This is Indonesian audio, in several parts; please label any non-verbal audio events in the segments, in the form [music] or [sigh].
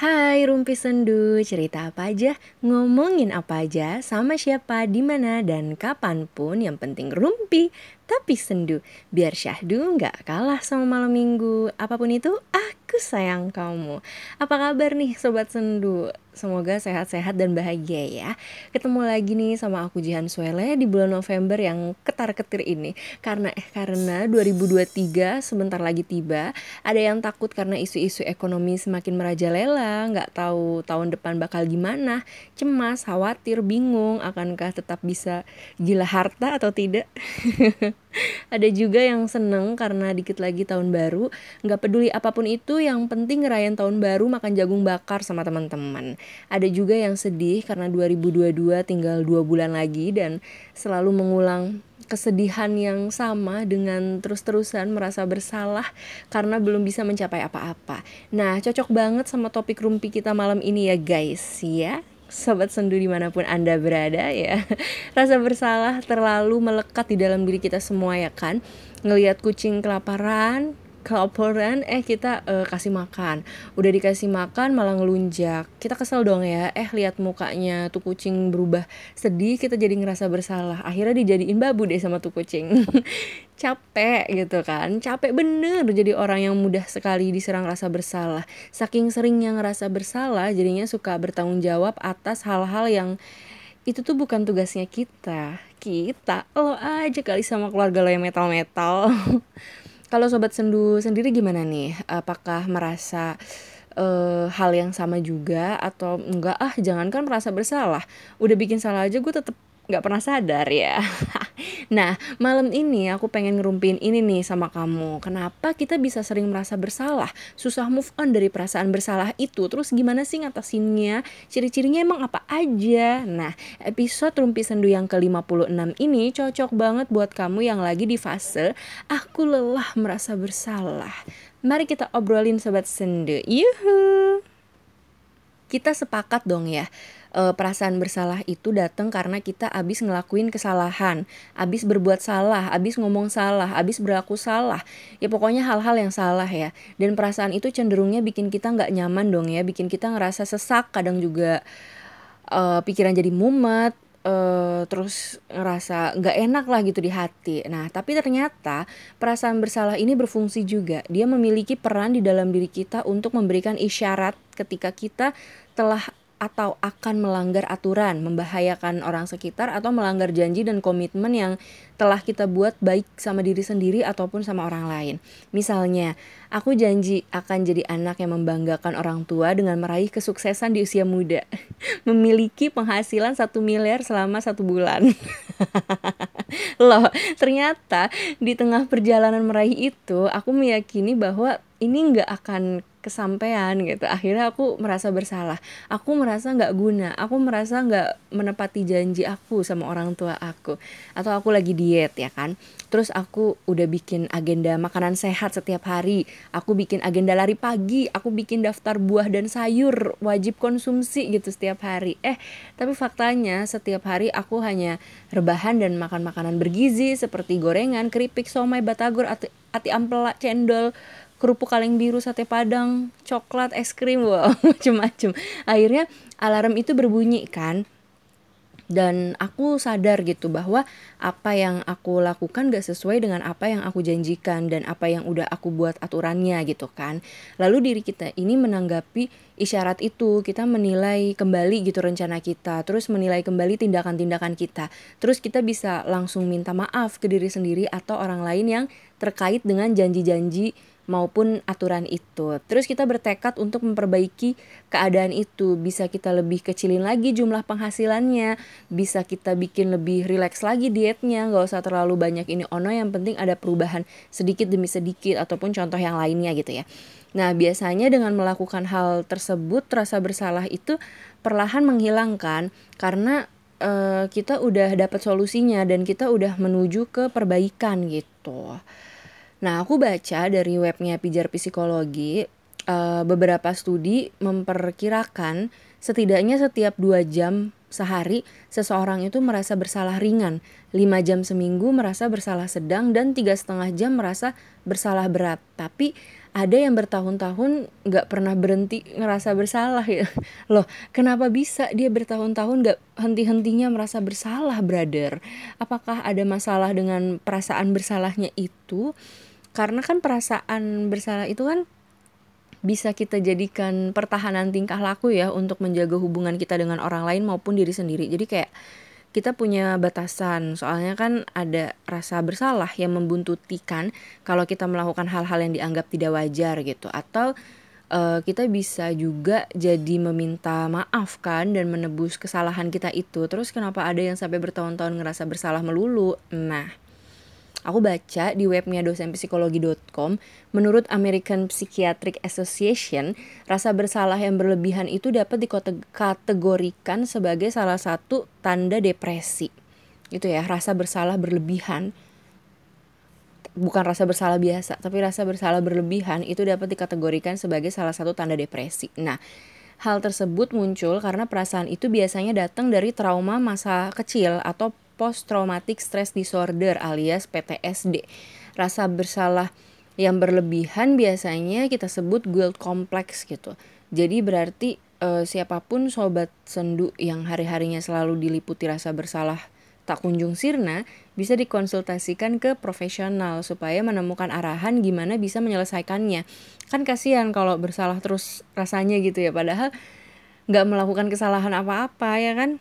Hey. Hai Rumpi Sendu, cerita apa aja, ngomongin apa aja, sama siapa, di mana dan kapan pun yang penting rumpi, tapi sendu. Biar syahdu nggak kalah sama malam minggu. Apa pun itu, aku sayang kamu. Apa kabar nih Sobat Sendu? Semoga sehat-sehat dan bahagia ya. Ketemu lagi nih sama aku Jihan Suele di bulan November yang ketar-ketir ini. Karena eh karena 2023 sebentar lagi tiba. Ada yang takut karena isu-isu ekonomi semakin merajalela, nggak tahu tahun depan bakal gimana, cemas, khawatir, bingung akankah tetap bisa gila harta atau tidak. [laughs] ada juga yang seneng karena dikit lagi tahun baru. Nggak peduli apa pun itu yang penting ngerayain tahun baru makan jagung bakar sama teman-teman. Ada juga yang sedih karena 2022 tinggal dua bulan lagi dan selalu mengulang kesedihan yang sama dengan terus-terusan merasa bersalah karena belum bisa mencapai apa-apa. Nah, cocok banget sama topik rumpi kita malam ini ya guys, ya sobat sendu di mana pun anda berada ya. [laughs] Rasa bersalah terlalu melekat di dalam diri kita semua ya kan? Ngelihat kucing kelaparan kelaparan eh kita uh, kasih makan. Udah dikasih makan malah ngelunjak. Kita kesel dong ya eh lihat mukanya tuh kucing berubah sedih kita jadi ngerasa bersalah. Akhirnya dijadiin babu deh sama tuh kucing. [laughs] Capek gitu kan. Capek bener jadi orang yang mudah sekali diserang rasa bersalah. Saking seringnya ngerasa bersalah jadinya suka bertanggung jawab atas hal-hal yang itu tuh bukan tugasnya kita. Kita lo aja kali sama keluarga lo yang metal-metal [laughs] Kalau sobat sendu sendiri gimana nih? Apakah merasa uh, hal yang sama juga atau enggak ah jangankan merasa bersalah, udah bikin salah aja gue tetep nggak pernah sadar ya. [laughs] nah, malam ini aku pengen ngerumpin ini nih sama kamu. Kenapa kita bisa sering merasa bersalah, susah move on dari perasaan bersalah itu? Terus gimana sih ngatasinnya? Ciri-cirinya emang apa aja? Nah, episode Rumpi Sendu yang ke-56 ini cocok banget buat kamu yang lagi di fase aku lelah merasa bersalah. Mari kita obrolin sobat sendu. Yuhu. Kita sepakat dong ya e, perasaan bersalah itu datang karena kita abis ngelakuin kesalahan, abis berbuat salah, abis ngomong salah, abis berlaku salah. Ya pokoknya hal-hal yang salah ya. Dan perasaan itu cenderungnya bikin kita nggak nyaman dong ya, bikin kita ngerasa sesak, kadang juga e, pikiran jadi mumet, uh, terus ngerasa nggak enak lah gitu di hati. Nah, tapi ternyata perasaan bersalah ini berfungsi juga. Dia memiliki peran di dalam diri kita untuk memberikan isyarat ketika kita telah atau akan melanggar aturan, membahayakan orang sekitar atau melanggar janji dan komitmen yang telah kita buat baik sama diri sendiri ataupun sama orang lain. Misalnya, aku janji akan jadi anak yang membanggakan orang tua dengan meraih kesuksesan di usia muda, [laughs] memiliki penghasilan satu miliar selama satu bulan. [laughs] Loh, ternyata di tengah perjalanan meraih itu, aku meyakini bahwa ini nggak akan kesampaian gitu. Akhirnya aku merasa bersalah. Aku merasa nggak guna. Aku merasa nggak menepati janji aku sama orang tua aku. Atau aku lagi diet ya kan? Terus aku udah bikin agenda makanan sehat setiap hari. Aku bikin agenda lari pagi. Aku bikin daftar buah dan sayur wajib konsumsi gitu setiap hari. Eh tapi faktanya setiap hari aku hanya rebahan dan makan makanan bergizi seperti gorengan keripik somai batagor ati, ati ampela cendol kerupuk kaleng biru sate padang coklat es krim wow [laughs] macem-macem. Akhirnya alarm itu berbunyi kan? Dan aku sadar gitu bahwa apa yang aku lakukan gak sesuai dengan apa yang aku janjikan dan apa yang udah aku buat aturannya gitu kan. Lalu diri kita ini menanggapi isyarat itu. Kita menilai kembali gitu rencana kita terus menilai kembali tindakan-tindakan kita. Terus kita bisa langsung minta maaf ke diri sendiri atau orang lain yang terkait dengan janji-janji maupun aturan itu. Terus kita bertekad untuk memperbaiki keadaan itu. Bisa kita lebih kecilin lagi jumlah penghasilannya, bisa kita bikin lebih rileks lagi dietnya, nggak usah terlalu banyak ini ono. Yang penting ada perubahan sedikit demi sedikit ataupun contoh yang lainnya gitu ya. Nah biasanya dengan melakukan hal tersebut rasa bersalah itu perlahan menghilangkan karena uh, kita udah dapat solusinya dan kita udah menuju ke perbaikan gitu. Nah, aku baca dari webnya Pijar Psikologi, uh, beberapa studi memperkirakan setidaknya setiap dua jam sehari seseorang itu merasa bersalah ringan, 5 jam seminggu merasa bersalah sedang dan tiga setengah jam merasa bersalah berat. Tapi ada yang bertahun-tahun nggak pernah berhenti ngerasa bersalah ya. [laughs] Loh kenapa bisa dia bertahun-tahun nggak henti-hentinya merasa bersalah brother? Apakah ada masalah dengan perasaan bersalahnya itu karena kan perasaan bersalah itu kan bisa kita jadikan pertahanan tingkah laku ya untuk menjaga hubungan kita dengan orang lain maupun diri sendiri. Jadi kayak kita punya batasan. Soalnya kan ada rasa bersalah yang membuntutikan kalau kita melakukan hal-hal yang dianggap tidak wajar gitu. Atau uh, kita bisa juga jadi meminta maaf kan dan menebus kesalahan kita itu. Terus kenapa ada yang sampai bertahun-tahun ngerasa bersalah melulu? Nah Aku baca di webnya dosenpsikologi.com, menurut American Psychiatric Association, rasa bersalah yang berlebihan itu dapat dikategorikan sebagai salah satu tanda depresi. Itu ya, rasa bersalah berlebihan. Bukan rasa bersalah biasa, tapi rasa bersalah berlebihan itu dapat dikategorikan sebagai salah satu tanda depresi. Nah, hal tersebut muncul karena perasaan itu biasanya datang dari trauma masa kecil atau Post Traumatic Stress Disorder alias PTSD. Rasa bersalah yang berlebihan biasanya kita sebut guilt complex gitu. Jadi berarti uh, siapa pun sobat sendu yang hari-harinya selalu diliputi rasa bersalah tak kunjung sirna bisa dikonsultasikan ke profesional supaya menemukan arahan gimana bisa menyelesaikannya. Kan kasihan kalau bersalah terus rasanya gitu ya padahal nggak melakukan kesalahan apa-apa ya kan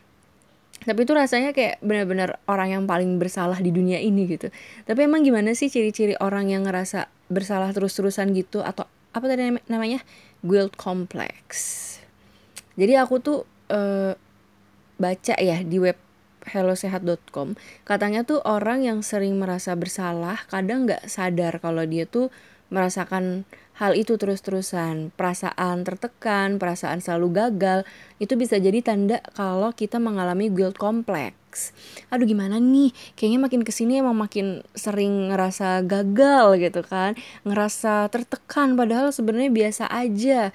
tapi itu rasanya kayak benar-benar orang yang paling bersalah di dunia ini gitu. Tapi emang gimana sih ciri-ciri orang yang ngerasa bersalah terus-terusan gitu? Atau apa tadi namanya? Guilt complex. Jadi aku tuh uh, baca ya di web hellosehat.com katanya tuh orang yang sering merasa bersalah kadang nggak sadar kalau dia tuh merasakan hal itu terus-terusan, perasaan tertekan, perasaan selalu gagal, itu bisa jadi tanda kalau kita mengalami guilt complex. Aduh gimana nih, kayaknya makin ke sini emang makin sering ngerasa gagal gitu kan, ngerasa tertekan padahal sebenarnya biasa aja.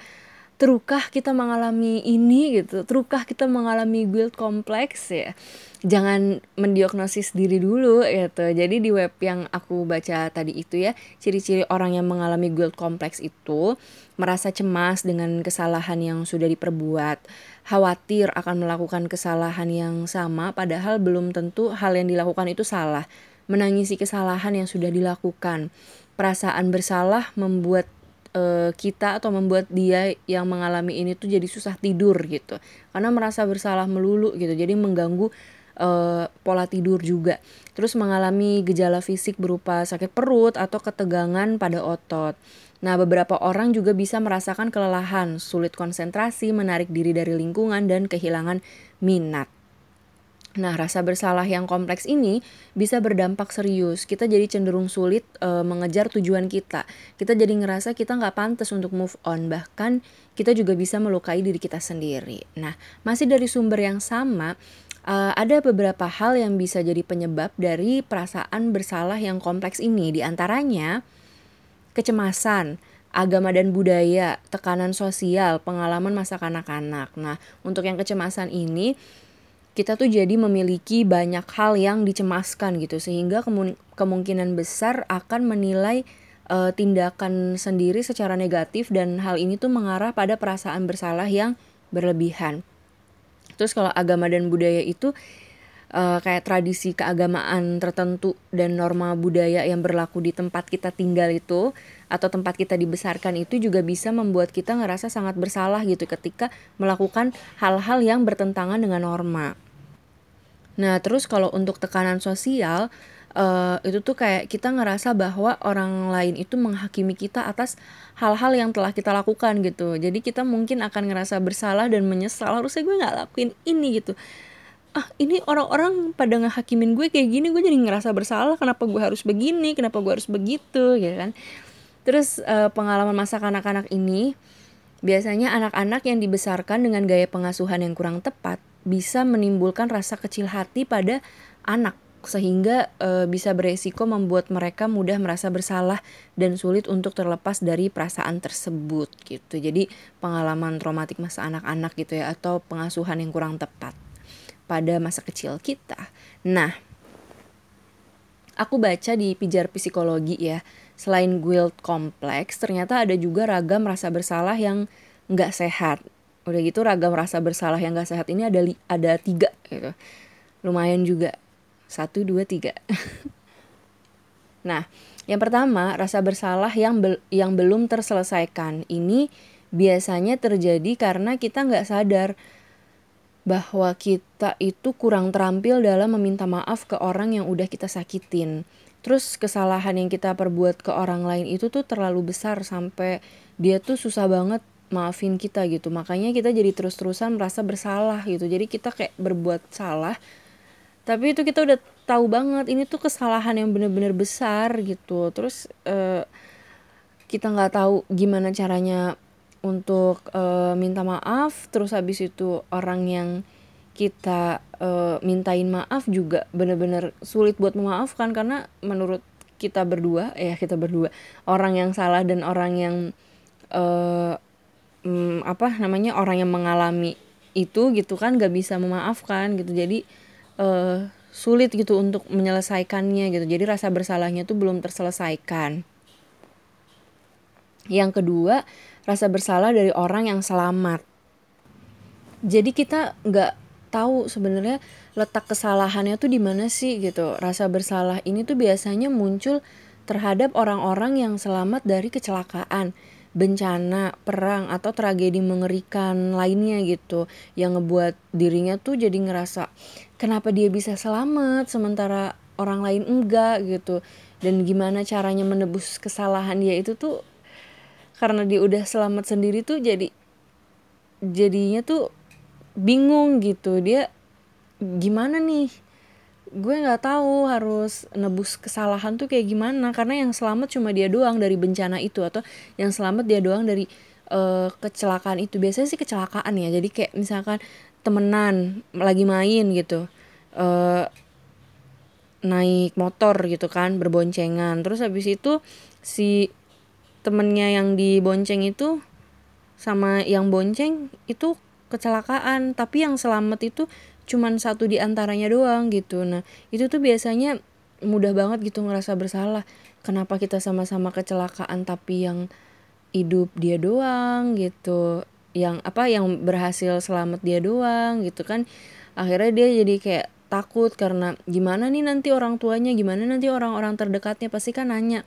Terukah kita mengalami ini gitu, terukah kita mengalami guilt complex ya jangan mendiagnosis diri dulu gitu. Jadi di web yang aku baca tadi itu ya, ciri-ciri orang yang mengalami guilt complex itu merasa cemas dengan kesalahan yang sudah diperbuat, khawatir akan melakukan kesalahan yang sama padahal belum tentu hal yang dilakukan itu salah, menangisi kesalahan yang sudah dilakukan. Perasaan bersalah membuat uh, kita atau membuat dia yang mengalami ini tuh jadi susah tidur gitu. Karena merasa bersalah melulu gitu. Jadi mengganggu uh, pola tidur juga. Terus mengalami gejala fisik berupa sakit perut atau ketegangan pada otot. Nah, beberapa orang juga bisa merasakan kelelahan, sulit konsentrasi, menarik diri dari lingkungan, dan kehilangan minat. Nah, rasa bersalah yang kompleks ini bisa berdampak serius. Kita jadi cenderung sulit e, mengejar tujuan kita. Kita jadi ngerasa kita nggak pantas untuk move on. Bahkan kita juga bisa melukai diri kita sendiri. Nah, masih dari sumber yang sama, uh, ada beberapa hal yang bisa jadi penyebab dari perasaan bersalah yang kompleks ini. Di antaranya kecemasan, agama dan budaya, tekanan sosial, pengalaman masa kanak-kanak. Nah, untuk yang kecemasan ini kita tuh jadi memiliki banyak hal yang dicemaskan gitu sehingga kemungkinan besar akan menilai uh, tindakan sendiri secara negatif dan hal ini tuh mengarah pada perasaan bersalah yang berlebihan. Terus kalau agama dan budaya itu uh, kayak tradisi keagamaan tertentu dan norma budaya yang berlaku di tempat kita tinggal itu atau tempat kita dibesarkan itu juga bisa membuat kita ngerasa sangat bersalah gitu ketika melakukan hal-hal yang bertentangan dengan norma. Nah, terus kalau untuk tekanan sosial uh, itu tuh kayak kita ngerasa bahwa orang lain itu menghakimi kita atas hal-hal yang telah kita lakukan gitu. Jadi kita mungkin akan ngerasa bersalah dan menyesal. Harusnya gue nggak lakuin ini gitu. Ah ini orang-orang pada ngehakimin gue kayak gini gue jadi ngerasa bersalah. Kenapa gue harus begini? Kenapa gue harus begitu? Gitu kan? Terus uh, pengalaman masa kanak-kanak ini biasanya anak-anak yang dibesarkan dengan gaya pengasuhan yang kurang tepat bisa menimbulkan rasa kecil hati pada anak sehingga e, bisa beresiko membuat mereka mudah merasa bersalah dan sulit untuk terlepas dari perasaan tersebut gitu. Jadi pengalaman traumatik masa anak-anak gitu ya atau pengasuhan yang kurang tepat pada masa kecil kita. Nah, aku baca di pijar psikologi ya selain guilt kompleks ternyata ada juga ragam rasa bersalah yang nggak sehat udah gitu ragam rasa bersalah yang nggak sehat ini ada ada tiga gitu. Lumayan juga. Satu dua tiga. [laughs] Nah yang pertama rasa bersalah yang be yang belum terselesaikan ini biasanya terjadi karena kita nggak sadar bahwa kita itu kurang terampil dalam meminta maaf ke orang yang udah kita sakitin. Terus kesalahan yang kita perbuat ke orang lain itu tuh terlalu besar sampai dia tuh susah banget maafin kita gitu. Makanya kita jadi terus-terusan merasa bersalah gitu. Jadi kita kayak berbuat salah. Tapi itu kita udah tahu banget ini tuh kesalahan yang bener-bener besar gitu. Terus uh, kita nggak tahu gimana caranya untuk uh, minta maaf terus habis itu orang yang kita uh, mintain maaf juga bener-bener sulit buat memaafkan karena menurut kita berdua ya kita berdua orang yang salah dan orang yang uh, um, apa namanya orang yang mengalami itu gitu kan gak bisa memaafkan gitu jadi uh, sulit gitu untuk menyelesaikannya gitu jadi rasa bersalahnya tuh belum terselesaikan yang kedua rasa bersalah dari orang yang selamat. Jadi kita nggak tahu sebenarnya letak kesalahannya tuh di mana sih gitu. Rasa bersalah ini tuh biasanya muncul terhadap orang-orang yang selamat dari kecelakaan, bencana, perang atau tragedi mengerikan lainnya gitu yang ngebuat dirinya tuh jadi ngerasa kenapa dia bisa selamat sementara orang lain enggak gitu? Dan gimana caranya menebus kesalahan dia itu tuh karena dia udah selamat sendiri tuh jadi jadinya tuh bingung gitu. Dia gimana nih gue nggak tahu harus nebus kesalahan tuh kayak gimana. Karena yang selamat cuma dia doang dari bencana itu atau yang selamat dia doang dari uh, kecelakaan itu. Biasanya sih kecelakaan ya. Jadi kayak misalkan temenan lagi main gitu uh, naik motor gitu kan berboncengan. Terus habis itu si temennya yang dibonceng itu sama yang bonceng itu kecelakaan. Tapi yang selamat itu cuman satu di antaranya doang gitu. Nah itu tuh biasanya mudah banget gitu ngerasa bersalah. Kenapa kita sama-sama kecelakaan tapi yang hidup dia doang gitu yang apa yang berhasil selamat dia doang gitu kan. Akhirnya dia jadi kayak takut karena gimana nih nanti orang tuanya gimana nanti orang-orang terdekatnya? Pasti kan nanya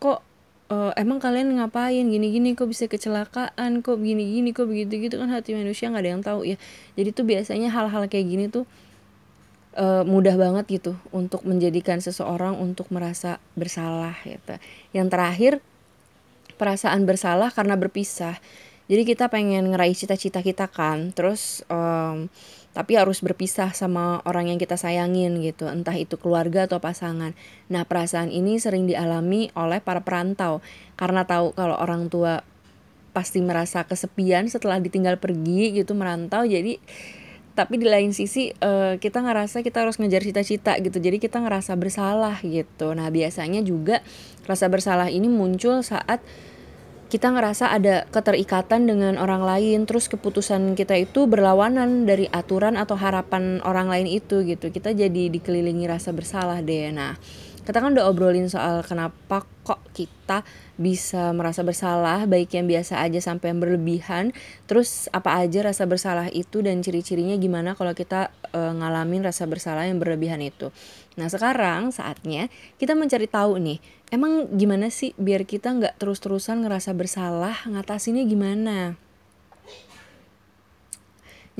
kok uh, emang kalian ngapain? Gini-gini kok bisa kecelakaan? Kok gini-gini kok begitu-gitu? Kan hati manusia nggak ada yang tahu ya. Jadi tuh biasanya hal-hal kayak gini tuh uh, mudah banget gitu untuk menjadikan seseorang untuk merasa bersalah gitu. Yang terakhir perasaan bersalah karena berpisah. Jadi kita pengen ngeraih cita-cita kita kan. Terus um, tapi harus berpisah sama orang yang kita sayangin gitu, entah itu keluarga atau pasangan. Nah, perasaan ini sering dialami oleh para perantau karena tahu kalau orang tua pasti merasa kesepian setelah ditinggal pergi gitu merantau. Jadi tapi di lain sisi uh, kita ngerasa kita harus ngejar cita-cita gitu. Jadi kita ngerasa bersalah gitu. Nah biasanya juga rasa bersalah ini muncul saat kita ngerasa ada keterikatan dengan orang lain terus keputusan kita itu berlawanan dari aturan atau harapan orang lain itu gitu. Kita jadi dikelilingi rasa bersalah deh. Nah kita kan udah obrolin soal kenapa kok kita bisa merasa bersalah baik yang biasa aja sampai yang berlebihan terus apa aja rasa bersalah itu dan ciri-cirinya gimana kalau kita e, ngalamin rasa bersalah yang berlebihan itu nah sekarang saatnya kita mencari tahu nih emang gimana sih biar kita nggak terus-terusan ngerasa bersalah ngatasinnya gimana?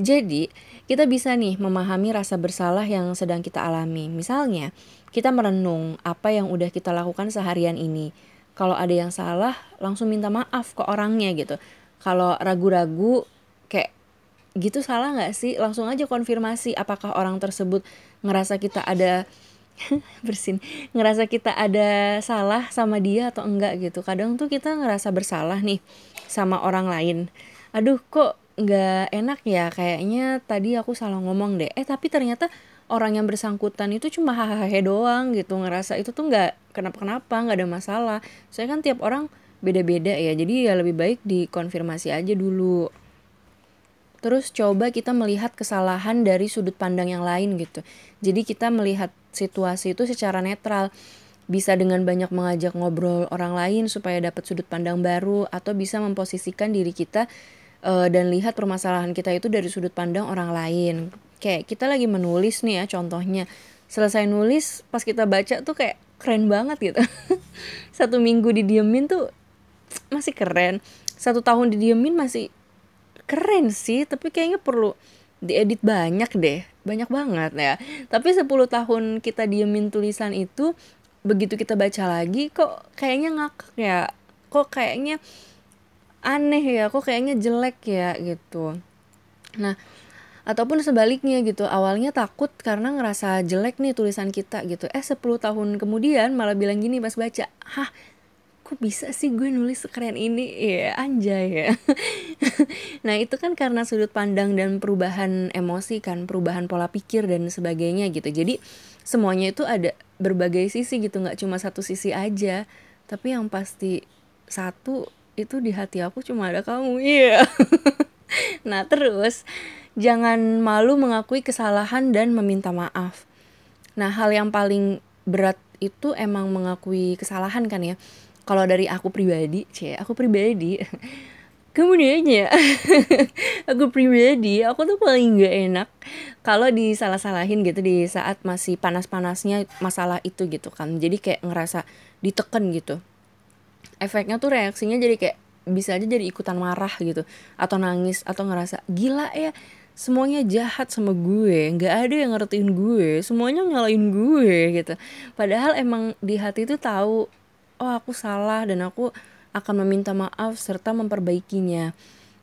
Jadi kita bisa nih memahami rasa bersalah yang sedang kita alami. Misalnya kita merenung apa yang udah kita lakukan seharian ini. Kalau ada yang salah langsung minta maaf ke orangnya gitu. Kalau ragu-ragu gitu salah nggak sih? Langsung aja konfirmasi apakah orang tersebut ngerasa kita ada [laughs] bersin ngerasa kita ada salah sama dia atau enggak gitu. Kadang tuh kita ngerasa bersalah nih sama orang lain. Aduh kok nggak enak ya? Kayaknya tadi aku salah ngomong deh. Eh tapi ternyata orang yang bersangkutan itu cuma hahaha doang gitu. Ngerasa itu tuh nggak kenapa-kenapa nggak ada masalah. Saya kan tiap orang beda-beda ya. Jadi ya lebih baik dikonfirmasi aja dulu terus coba kita melihat kesalahan dari sudut pandang yang lain gitu jadi kita melihat situasi itu secara netral bisa dengan banyak mengajak ngobrol orang lain supaya dapat sudut pandang baru atau bisa memposisikan diri kita uh, dan lihat permasalahan kita itu dari sudut pandang orang lain. Kayak kita lagi menulis nih ya contohnya. Selesai nulis pas kita baca tuh kayak keren banget gitu. [laughs] Satu minggu didiemin tuh masih keren. Satu tahun didiemin masih keren sih, tapi kayaknya perlu diedit banyak deh. Banyak banget ya. Tapi 10 tahun kita diemin tulisan itu begitu kita baca lagi kok kayaknya ngakak ya kok kayaknya aneh ya kok kayaknya jelek ya gitu nah ataupun sebaliknya gitu awalnya takut karena ngerasa jelek nih tulisan kita gitu eh 10 tahun kemudian malah bilang gini pas baca hah kok bisa sih gue nulis sekeren ini? Ya anjay ya. [laughs] Nah itu kan karena sudut pandang dan perubahan emosi kan perubahan pola pikir dan sebagainya gitu. Jadi semuanya itu ada berbagai sisi gitu nggak cuma satu sisi aja. Tapi yang pasti satu itu di hati aku cuma ada kamu iya. Yeah. [laughs] nah terus jangan malu mengakui kesalahan dan meminta maaf. Nah hal yang paling berat itu emang mengakui kesalahan kan ya kalau dari aku pribadi cie aku pribadi [laughs] kemudian ya [laughs] aku pribadi aku tuh paling gak enak kalau disalah-salahin gitu di saat masih panas-panasnya masalah itu gitu kan. Jadi kayak ngerasa diteken gitu. Efeknya tuh reaksinya jadi kayak bisa aja jadi ikutan marah gitu atau nangis atau ngerasa gila ya semuanya jahat sama gue nggak ada yang ngertiin gue semuanya nyalain gue gitu. Padahal emang di hati tuh tahu oh aku salah dan aku akan meminta maaf serta memperbaikinya.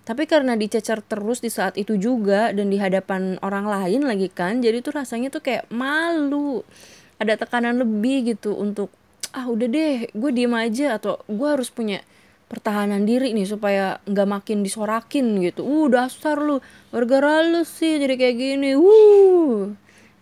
Tapi karena dicecer terus di saat itu juga dan di hadapan orang lain lagi kan, jadi tuh rasanya tuh kayak malu. Ada tekanan lebih gitu untuk ah udah deh, gue diem aja atau gue harus punya pertahanan diri nih supaya nggak makin disorakin gitu. Uh dasar lu, gara-gara lu sih jadi kayak gini. Uh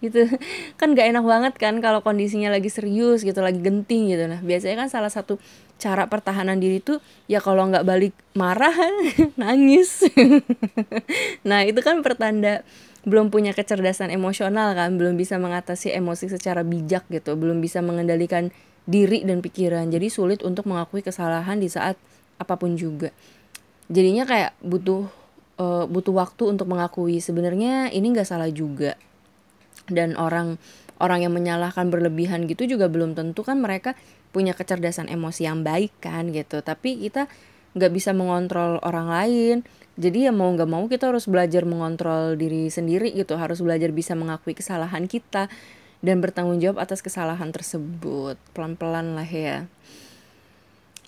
gitu. [laughs] Kan gak enak banget kan kalau kondisinya lagi serius gitu lagi genting gitu. Nah biasanya kan salah satu cara pertahanan diri tuh ya kalau nggak balik marah [laughs] nangis. [laughs] Nah itu kan pertanda belum punya kecerdasan emosional kan belum bisa mengatasi emosi secara bijak gitu belum bisa mengendalikan diri dan pikiran. Jadi sulit untuk mengakui kesalahan di saat apa pun juga. Jadinya kayak butuh uh, butuh waktu untuk mengakui sebenarnya ini nggak salah juga dan orang orang yang menyalahkan berlebihan gitu juga belum tentu kan mereka punya kecerdasan emosi yang baik kan gitu. Tapi kita nggak bisa mengontrol orang lain. Jadi ya mau nggak mau kita harus belajar mengontrol diri sendiri gitu. Harus belajar bisa mengakui kesalahan kita dan bertanggung jawab atas kesalahan tersebut. Pelan-pelan lah ya.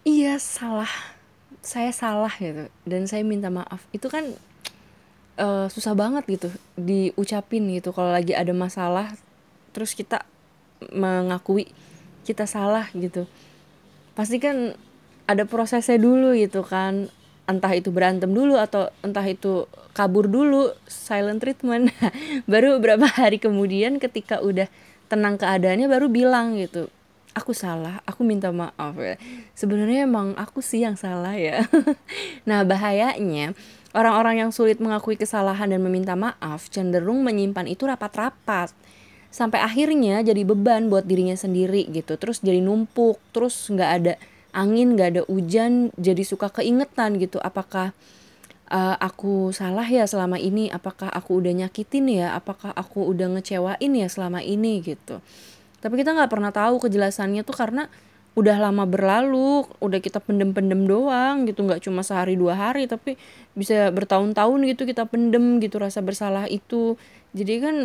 Iya salah. Saya salah gitu. Dan saya minta maaf. Itu kan uh, susah banget gitu diucapin gitu. Kalau lagi ada masalah terus kita mengakui kita salah gitu. Pasti kan ada prosesnya dulu gitu kan. Entah itu berantem dulu atau entah itu kabur dulu silent treatment. [laughs] Baru beberapa hari kemudian ketika udah tenang keadaannya baru bilang gitu aku salah aku minta maaf ya. Sebenarnya emang aku sih yang salah ya. [laughs] Nah bahayanya Orang-orang yang sulit mengakui kesalahan dan meminta maaf cenderung menyimpan itu rapat-rapat. Sampai akhirnya jadi beban buat dirinya sendiri gitu. Terus jadi numpuk, terus nggak ada angin, nggak ada hujan, jadi suka keingetan gitu. Apakah uh, aku salah ya selama ini? Apakah aku udah nyakitin ya? Apakah aku udah ngecewain ya selama ini gitu? Tapi kita nggak pernah tahu kejelasannya tuh karena udah lama berlalu udah kita pendem-pendem doang gitu nggak cuma sehari dua hari tapi bisa bertahun-tahun gitu kita pendem gitu rasa bersalah itu. Jadi kan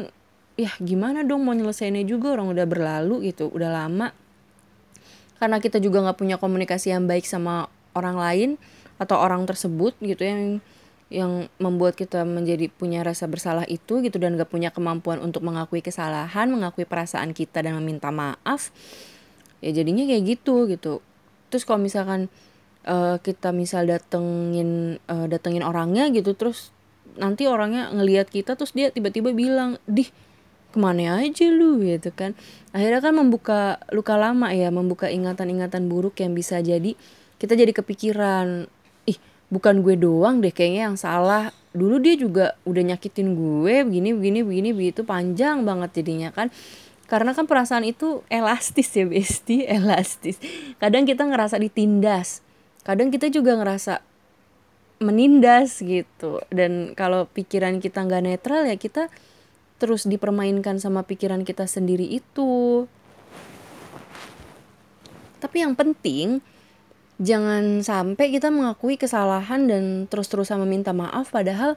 ya gimana dong mau nyelesainnya juga orang udah berlalu gitu udah lama. Karena kita juga nggak punya komunikasi yang baik sama orang lain atau orang tersebut gitu yang yang membuat kita menjadi punya rasa bersalah itu gitu dan gak punya kemampuan untuk mengakui kesalahan, mengakui perasaan kita dan meminta maaf ya jadinya kayak gitu gitu. Terus kalau misalkan uh, kita misal datengin uh, datengin orangnya gitu terus nanti orangnya ngelihat kita terus dia tiba-tiba bilang dih ke mana aja lu? gitu kan. Akhirnya kan membuka luka lama ya membuka ingatan-ingatan buruk yang bisa jadi kita jadi kepikiran ih bukan gue doang deh kayaknya yang salah. Dulu dia juga udah nyakitin gue begini begini begini begitu. Panjang banget jadinya kan karena kan perasaan itu elastis ya besti [laughs] elastis. Kadang kita ngerasa ditindas kadang kita juga ngerasa menindas gitu. Dan kalau pikiran kita nggak netral ya kita terus dipermainkan sama pikiran kita sendiri itu. Tapi yang penting jangan sampai kita mengakui kesalahan dan terus-terusan meminta maaf padahal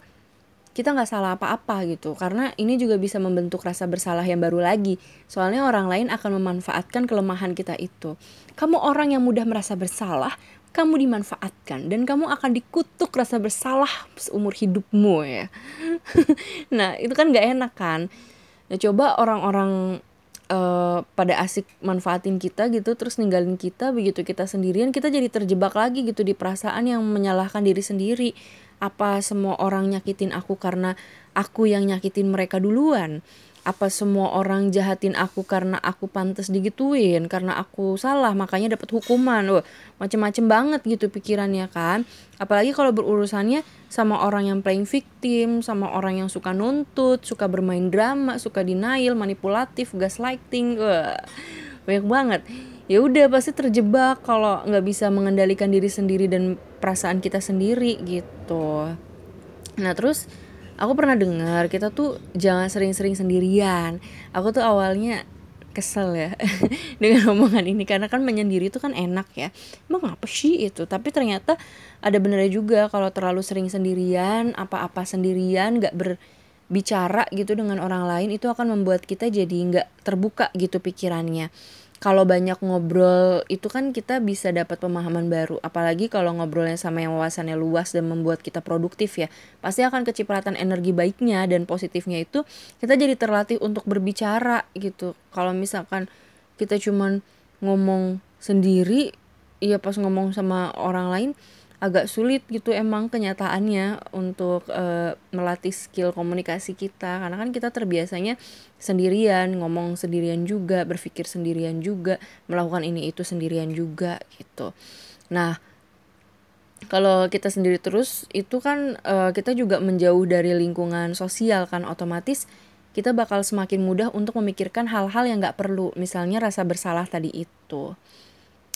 kita nggak salah apa-apa gitu. Karena ini juga bisa membentuk rasa bersalah yang baru lagi. Soalnya orang lain akan memanfaatkan kelemahan kita itu. Kamu orang yang mudah merasa bersalah kamu dimanfaatkan. Dan kamu akan dikutuk rasa bersalah seumur hidupmu ya. [laughs] Nah itu kan nggak enak kan? Nah coba orang-orang uh, pada asik manfaatin kita gitu terus ninggalin kita begitu kita sendirian kita jadi terjebak lagi gitu di perasaan yang menyalahkan diri sendiri apa semua orang nyakitin aku karena aku yang nyakitin mereka duluan? Apa semua orang jahatin aku karena aku pantas digituin, karena aku salah makanya dapat hukuman. Loh, macem-macem banget gitu pikirannya kan. Apalagi kalau berurusannya sama orang yang playing victim, sama orang yang suka nuntut, suka bermain drama, suka denial, manipulatif, gaslighting. Wah, banyak banget ya udah pasti terjebak kalau nggak bisa mengendalikan diri sendiri dan perasaan kita sendiri gitu. Nah terus aku pernah dengar kita tuh jangan sering-sering sendirian. Aku tuh awalnya kesel ya [laughs] dengan omongan ini karena kan menyendiri itu kan enak ya. Emang apa sih itu? Tapi ternyata ada benernya juga kalau terlalu sering sendirian apa-apa sendirian nggak berbicara gitu dengan orang lain itu akan membuat kita jadi nggak terbuka gitu pikirannya kalau banyak ngobrol itu kan kita bisa dapat pemahaman baru. Apalagi kalau ngobrolnya sama yang wawasannya luas dan membuat kita produktif ya pasti akan kecipratan energi baiknya dan positifnya itu kita jadi terlatih untuk berbicara gitu. Kalau misalkan kita cuman ngomong sendiri ya pas ngomong sama orang lain agak sulit gitu emang kenyataannya untuk uh, melatih skill komunikasi kita. Karena kan kita terbiasanya sendirian ngomong sendirian juga berpikir sendirian juga melakukan ini itu sendirian juga gitu. Nah kalau kita sendiri terus itu kan uh, kita juga menjauh dari lingkungan sosial kan. Otomatis kita bakal semakin mudah untuk memikirkan hal-hal yang nggak perlu. Misalnya rasa bersalah tadi itu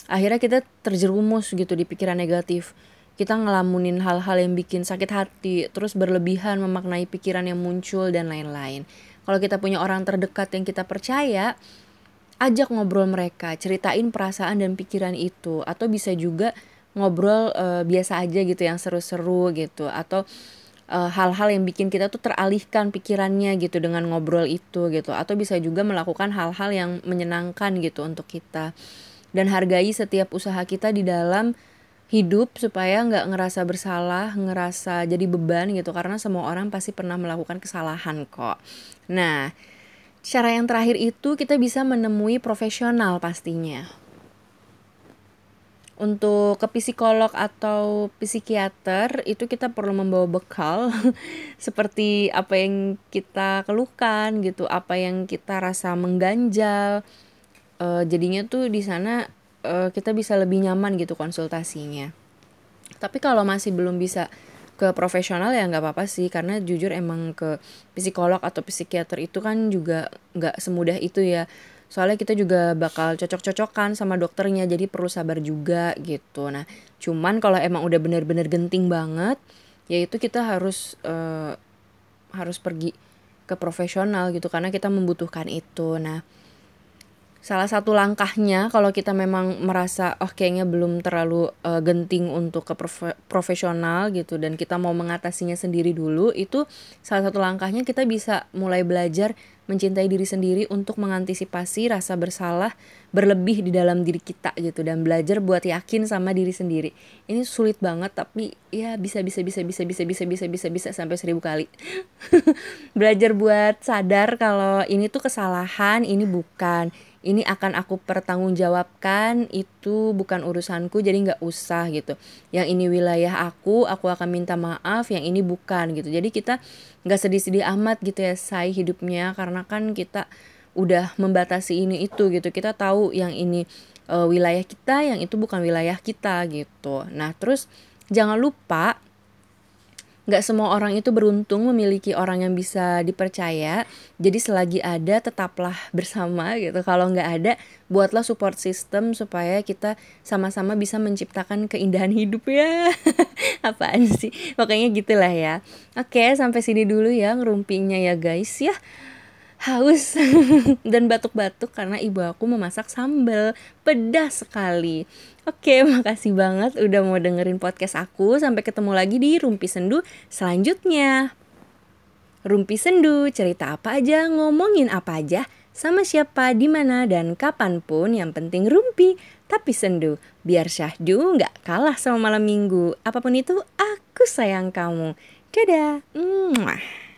akhirnya kita terjerumus gitu di pikiran negatif. Kita ngelamunin hal-hal yang bikin sakit hati, terus berlebihan memaknai pikiran yang muncul dan lain-lain. Kalau kita punya orang terdekat yang kita percaya, ajak ngobrol mereka, ceritain perasaan dan pikiran itu. Atau bisa juga ngobrol uh, biasa aja gitu yang seru-seru gitu. Atau eh, hal-hal yang bikin kita tuh teralihkan pikirannya gitu dengan ngobrol itu gitu. Atau bisa juga melakukan hal-hal yang menyenangkan gitu untuk kita dan hargai setiap usaha kita di dalam hidup supaya nggak ngerasa bersalah, ngerasa jadi beban gitu karena semua orang pasti pernah melakukan kesalahan kok. Nah, cara yang terakhir itu kita bisa menemui profesional pastinya. Untuk ke psikolog atau psikiater itu kita perlu membawa bekal [laughs] seperti apa yang kita keluhkan gitu, apa yang kita rasa mengganjal. Uh, jadinya tuh di sana uh, kita bisa lebih nyaman gitu konsultasinya. Tapi kalau masih belum bisa ke profesional ya nggak apa-apa sih karena jujur emang ke psikolog atau psikiater itu kan juga nggak semudah itu ya. Soalnya kita juga bakal cocok-cocokan sama dokternya jadi perlu sabar juga gitu. Nah cuman kalau emang udah bener-bener genting banget ya itu kita harus uh, harus pergi ke profesional gitu karena kita membutuhkan itu. Nah salah satu langkahnya kalau kita memang merasa oh kayaknya belum terlalu uh, genting untuk ke prof profesional gitu dan kita mau mengatasinya sendiri dulu itu salah satu langkahnya kita bisa mulai belajar mencintai diri sendiri untuk mengantisipasi rasa bersalah berlebih di dalam diri kita gitu dan belajar buat yakin sama diri sendiri. Ini sulit banget tapi ya bisa bisa bisa bisa bisa bisa bisa bisa bisa sampai seribu kali. [laughs] Belajar buat sadar kalau ini tuh kesalahan ini bukan. Ini akan aku pertanggungjawabkan itu bukan urusanku jadi nggak usah gitu. Yang ini wilayah aku aku akan minta maaf yang ini bukan gitu. Jadi kita nggak sedih-sedih amat gitu ya say hidupnya. Karena kan kita udah membatasi ini itu gitu. Kita tahu yang ini e, wilayah kita yang itu bukan wilayah kita gitu. Nah terus jangan lupa Nggak semua orang itu beruntung memiliki orang yang bisa dipercaya. Jadi selagi ada tetaplah [laughs] bersama gitu. Kalau nggak ada, buatlah support system supaya kita sama-sama bisa menciptakan keindahan [laughs] hidup ya. [laughs] Apaan sih? Pokoknya gitulah ya. Oke, sampai sini dulu ya ngerumpinya ya guys ya haus [laughs] dan batuk-batuk karena ibu aku memasak sambal pedas sekali. Oke, [laughs] makasih banget udah mau dengerin podcast aku. Sampai ketemu lagi di Rumpi Sendu selanjutnya. Rumpi Sendu, cerita apa aja, ngomongin apa aja, sama siapa, di mana dan kapan pun yang penting rumpi, tapi sendu. Biar syahdu nggak kalah sama malam minggu. Apa pun itu, aku sayang kamu. Dadah. Mwah.